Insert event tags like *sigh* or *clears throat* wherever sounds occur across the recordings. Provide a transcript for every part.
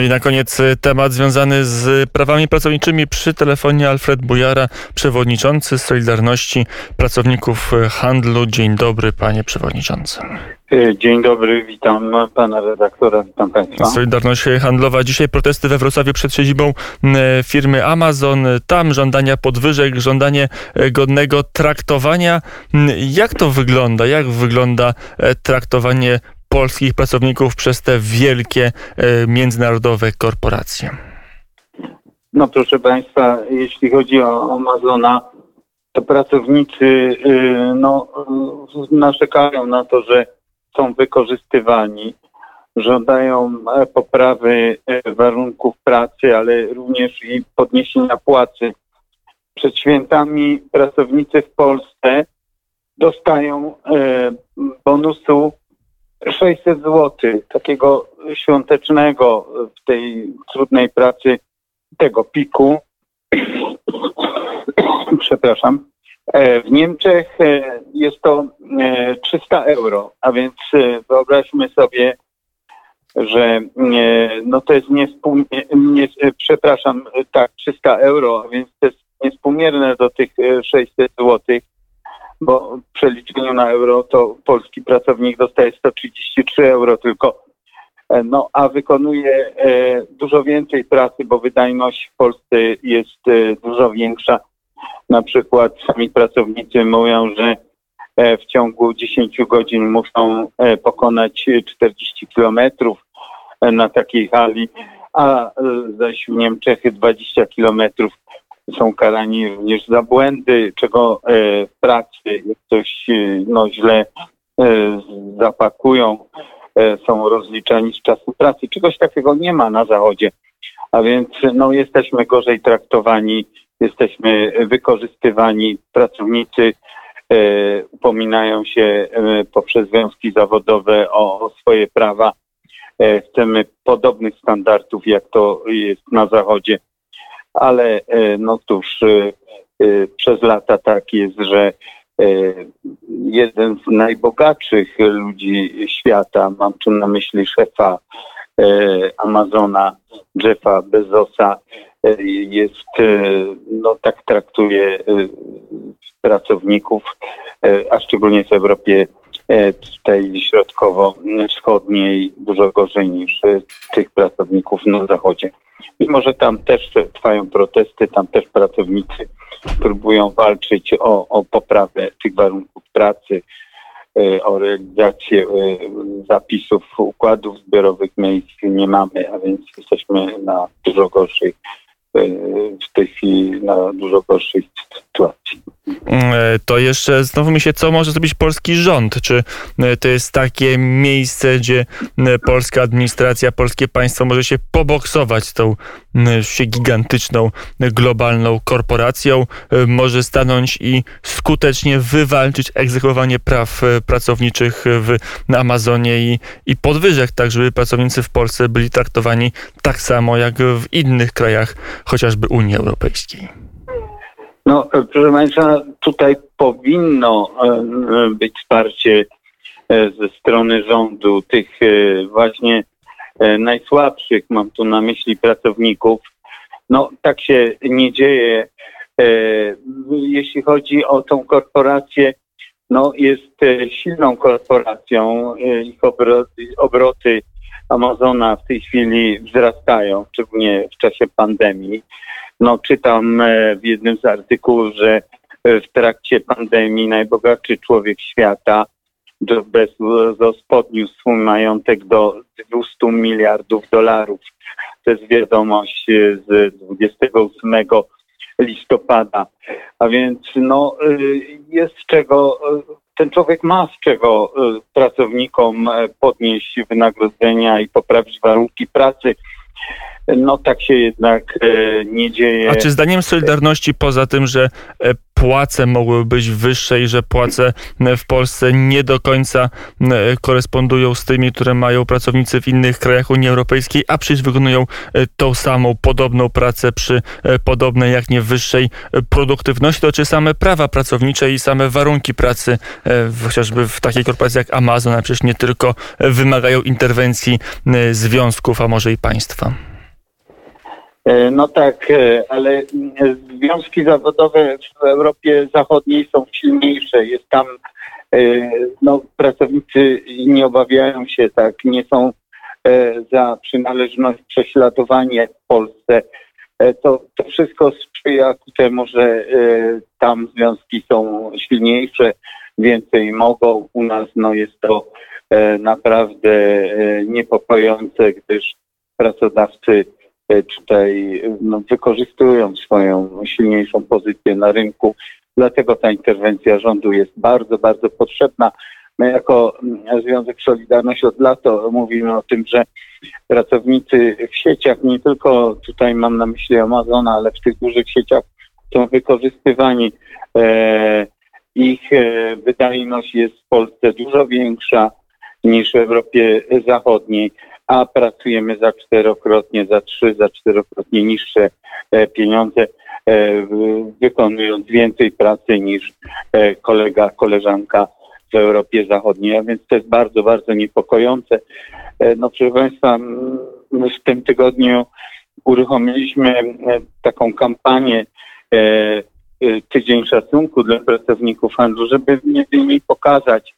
I na koniec y, temat związany z prawami pracowniczymi przy telefonie Alfred Bujara, przewodniczący Solidarności Pracowników Handlu. Dzień dobry, panie przewodniczący. E, dzień dobry, witam pana redaktora, witam państwa. Solidarność Handlowa. Dzisiaj protesty we Wrocławiu przed siedzibą firmy Amazon. Tam żądania podwyżek, żądanie godnego traktowania. Jak to wygląda? Jak wygląda e, traktowanie polskich pracowników przez te wielkie e, międzynarodowe korporacje? No proszę Państwa, jeśli chodzi o Amazona, to pracownicy y, no, y, narzekają na to, że są wykorzystywani, żądają e, poprawy e, warunków pracy, ale również i podniesienia płacy. Przed świętami pracownicy w Polsce dostają bonusu 600 zł takiego świątecznego w tej trudnej pracy tego piku. *clears throat* Przepraszam. E, w Niemczech e, jest to 300 e, euro, a więc wyobraźmy sobie, że no to jest nie, przepraszam, tak, 300 euro, a więc to jest niespółmierne do tych 600 złotych bo w przeliczeniu na euro to polski pracownik dostaje 133 euro tylko. E, no, a wykonuje e, dużo więcej pracy, bo wydajność w Polsce jest e, dużo większa. Na przykład sami pracownicy mówią, że w ciągu 10 godzin muszą pokonać 40 kilometrów na takiej hali, a zaś w Niemczech 20 kilometrów są karani również za błędy, czego e, w pracy, jak coś e, no, źle e, zapakują, są rozliczani z czasu pracy. Czegoś takiego nie ma na Zachodzie. A więc no, jesteśmy gorzej traktowani, jesteśmy wykorzystywani. Pracownicy e, upominają się e, poprzez związki zawodowe o, o swoje prawa. E, chcemy podobnych standardów, jak to jest na Zachodzie ale e, no cóż, e, e, przez lata tak jest, że jeden z najbogatszych ludzi świata, mam tu na myśli szefa Amazona, Jeffa Bezosa, jest, no tak traktuje pracowników, a szczególnie w Europie tej środkowo-wschodniej dużo gorzej niż tych pracowników na zachodzie. Mimo, że tam też trwają protesty, tam też pracownicy próbują walczyć o, o poprawę tych warunków pracy, e, o realizację e, zapisów układów zbiorowych miejsc nie mamy, a więc jesteśmy na dużo gorszej w tej chwili na dużo gorszej sytuacji. E, to jeszcze znowu mi się, co może zrobić polski rząd? Czy e, to jest takie miejsce, gdzie e, polska administracja, polskie państwo może się poboksować z tą się gigantyczną, globalną korporacją, może stanąć i skutecznie wywalczyć egzekwowanie praw pracowniczych w Amazonie i, i podwyżek, tak żeby pracownicy w Polsce byli traktowani tak samo jak w innych krajach, chociażby Unii Europejskiej. No, proszę Państwa, tutaj powinno e, być wsparcie e, ze strony rządu tych e, właśnie najsłabszych, mam tu na myśli pracowników. No, tak się nie dzieje. Jeśli chodzi o tą korporację, no, jest silną korporacją. Ich obroty, obroty Amazona w tej chwili wzrastają, szczególnie w czasie pandemii. No, czytam e, w jednym z artykułów, że e, w trakcie pandemii najbogatszy człowiek świata, Jeff Bezos, podniósł swój majątek do 200 miliardów dolarów. To jest wiadomość e, z 28 listopada. A więc no, jest czego, ten człowiek ma z czego pracownikom podnieść wynagrodzenia i poprawić warunki pracy. No tak się jednak nie dzieje. A czy zdaniem Solidarności, poza tym, że płace mogły być wyższe i że płace w Polsce nie do końca korespondują z tymi, które mają pracownicy w innych krajach Unii Europejskiej, a przecież wykonują tą samą, podobną pracę przy podobnej, jak nie wyższej produktywności, to czy same prawa pracownicze i same warunki pracy, chociażby w takiej korporacji jak Amazon, a przecież nie tylko, wymagają interwencji związków, a może i państwa? E, no tak, e, ale związki zawodowe w Europie Zachodniej są silniejsze. Jest tam, e, no, pracownicy nie obawiają się tak, nie są za przynależność prześladowani w Polsce. To, to wszystko sprzyja ku temu, że tam związki są silniejsze, więcej mogą. U nas no, jest to naprawdę niepokojące, gdyż pracodawcy E, tutaj no, wykorzystują swoją silniejszą pozycję na rynku. Dlatego ta interwencja rządu jest bardzo, bardzo potrzebna. My jako mm, Związek Solidarność od lat mówimy o tym, że pracownicy w sieciach, nie tylko tutaj mam na myśli Amazona, ale w tych dużych sieciach są wykorzystywani. E, ich e, wydajność jest w Polsce dużo większa niż w Europie Zachodniej a pracujemy za czterokrotnie, za trzy, za czterokrotnie niższe e, pieniądze, e, wykonując więcej pracy niż e, kolega, koleżanka w Europie Zachodniej, a więc to jest bardzo, bardzo niepokojące. No proszę Państwa, w tym tygodniu uruchomiliśmy taką kampanię Tydzień Szacunku dla pracowników handlu, żeby między innymi pokazać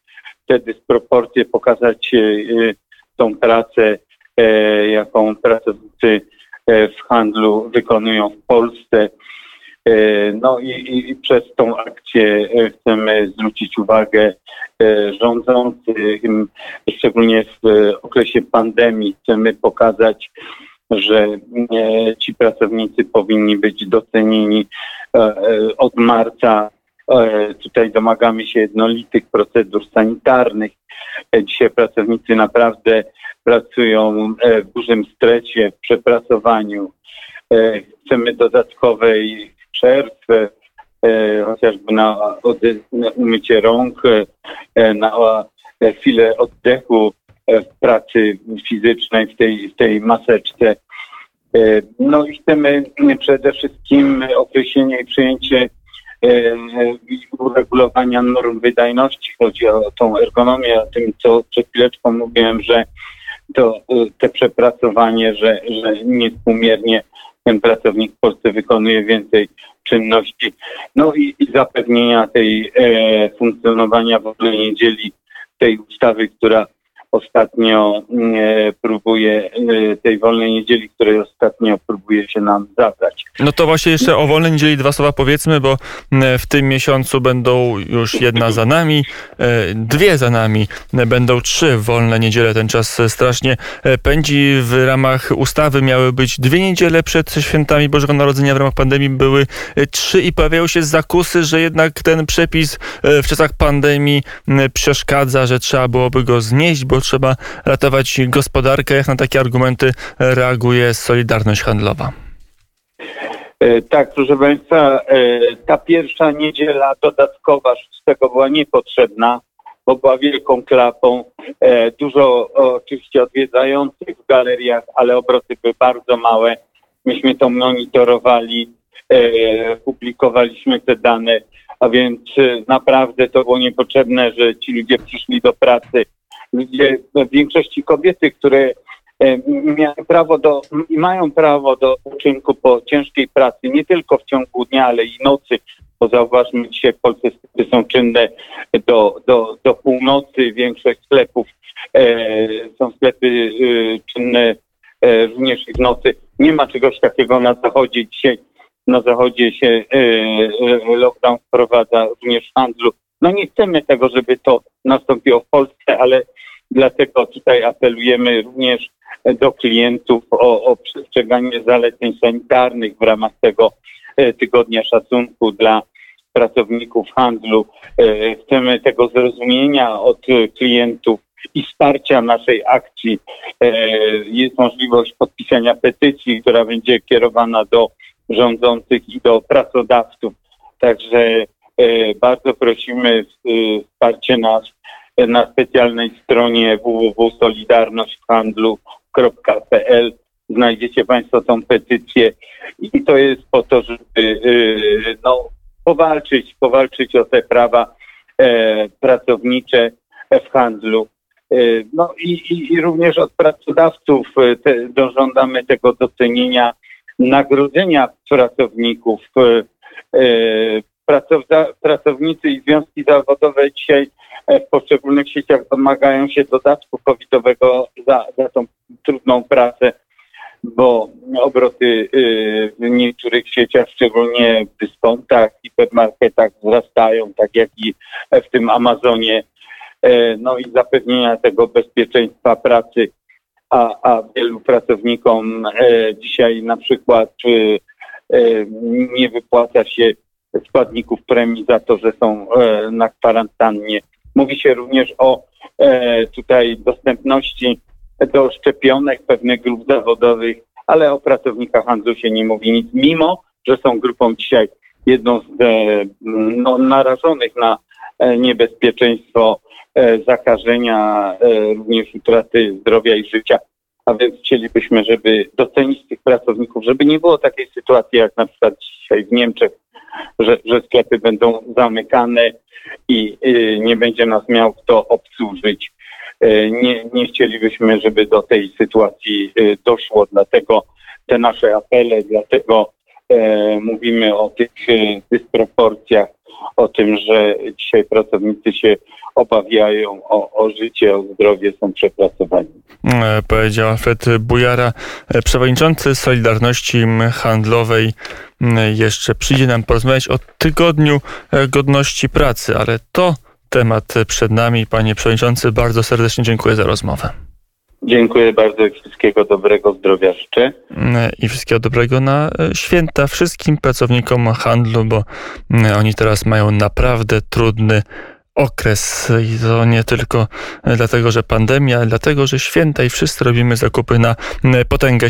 te dysproporcje, pokazać tą pracę, e, jaką pracownicy e, w handlu wykonują w Polsce. E, no i, i, przez tą akcję chcemy zwrócić uwagę rządzących, szczególnie w okresie pandemii chcemy pokazać, że ci pracownicy powinni być docenieni od marca. Tutaj domagamy się jednolitych procedur sanitarnych, Dzisiaj pracownicy naprawdę pracują e, w dużym stresie, w przepracowaniu. E, chcemy dodatkowej przerwy, e, chociażby na, umycie rąk, na chwilę oddechu w pracy fizycznej, w tej, w tej maseczce. No i chcemy przede wszystkim określenie i przyjęcie E, uregulowania norm wydajności. Chodzi o tą ergonomię, o tym, co przed chwileczką mówiłem, że to e, te przepracowanie, że, że niespółmiernie ten pracownik w Polsce wykonuje więcej czynności. No i, i zapewnienia tej e, funkcjonowania w ogóle niedzieli, tej ustawy, która ostatnio e, próbuje, e, tej wolnej niedzieli, której ostatnio próbuje się nam zabrać. No to właśnie jeszcze o wolnej niedzieli dwa słowa powiedzmy, bo w tym miesiącu będą już jedna za nami, e, dwie za nami, będą trzy wolne niedziele. Ten czas strasznie pędzi. W ramach ustawy miały być dwie niedziele przed świętami Bożego Narodzenia. W ramach pandemii były trzy i pojawiają się zakusy, że jednak ten przepis w czasach pandemii przeszkadza, że trzeba byłoby go znieść, bo trzeba ratować gospodarkę. Jak na takie argumenty reaguje Solidarność Handlowa? E, tak, proszę Państwa, e, ta pierwsza niedziela dodatkowa tego była niepotrzebna, bo była wielką klapą. E, dużo oczywiście odwiedzających w galeriach, ale obroty były bardzo małe. Myśmy to monitorowali, publikowaliśmy te dane, a więc naprawdę to było niepotrzebne, że ci ludzie przyszli do pracy gdzie w większości kobiety, które e, miały prawo do, mają prawo do uczynku po ciężkiej pracy, nie tylko w ciągu dnia, ale i nocy, bo zauważmy, dzisiaj w Polsce sklepy są czynne do, do, do północy, większość sklepów e, są sklepy e, czynne e, również i w nocy. Nie ma czegoś takiego na zachodzie dzisiaj. Na zachodzie się e, e lockdown wprowadza również w handlu. No nie chcemy tego, żeby to nastąpiło w Polsce, ale Dlatego tutaj apelujemy również do klientów o, o przestrzeganie zaleceń sanitarnych w ramach tego e, tygodnia szacunku dla pracowników handlu. E, chcemy tego zrozumienia od klientów, i wsparcia naszej akcji e, jest możliwość podpisania petycji, która będzie kierowana do rządzących i do pracodawców. Także bardzo prosimy wsparcie nas na specjalnej stronie www.solidarnośćhandlu.pl znajdziecie Państwo tą petycję i to jest po to, żeby no, powalczyć, powalczyć o te prawa e, pracownicze w handlu. E, no i, i, i, również od pracodawców e, te, dożądamy tego docenienia nagrodzenia pracowników. E, pracownicy i związki zawodowe dzisiaj e, w poszczególnych sieciach domagają się dodatku covidowego za, za tą trudną pracę bo obroty y, w niektórych sieciach, szczególnie w dyskontach, hipermarketach wzrastają, tak jak i w tym Amazonie. E, no i zapewnienia tego bezpieczeństwa pracy, a, a wielu pracownikom e, dzisiaj na przykład y, nie wypłaca się składników premii za to, że są na kwarantannie. Mówi się również o tutaj dostępności do szczepionek pewnych grup zawodowych, ale o pracownikach handlu się nie mówi nic, mimo że są grupą dzisiaj jedną z e, no, narażonych na e, niebezpieczeństwo e, zakażenia, również utraty zdrowia i życia. A więc chcielibyśmy, żeby docenić tych pracowników, żeby nie było takiej sytuacji jak na przykład dzisiaj w Niemczech, że, że sklepy będą zamykane i nie będzie nas miał kto obsłużyć. E, nie, nie chcielibyśmy, żeby do tej sytuacji e, doszło, dlatego te nasze apele, dlatego e, mówimy o tych dysproporcjach, o tym, że dzisiaj pracownicy się obawiają o, o życie, o zdrowie, są przepracowani. Powiedział Alfred Bujara, przewodniczący Solidarności Handlowej. Jeszcze przyjdzie nam porozmawiać o tygodniu godności pracy, ale to temat przed nami. Panie Przewodniczący, bardzo serdecznie dziękuję za rozmowę. Dziękuję bardzo i wszystkiego dobrego, zdrowia życzę. I wszystkiego dobrego na e, święta wszystkim pracownikom handlu, bo e, oni teraz mają naprawdę trudny okres i to nie tylko dlatego, że pandemia, dlatego, że święta i wszyscy robimy zakupy na potęgę.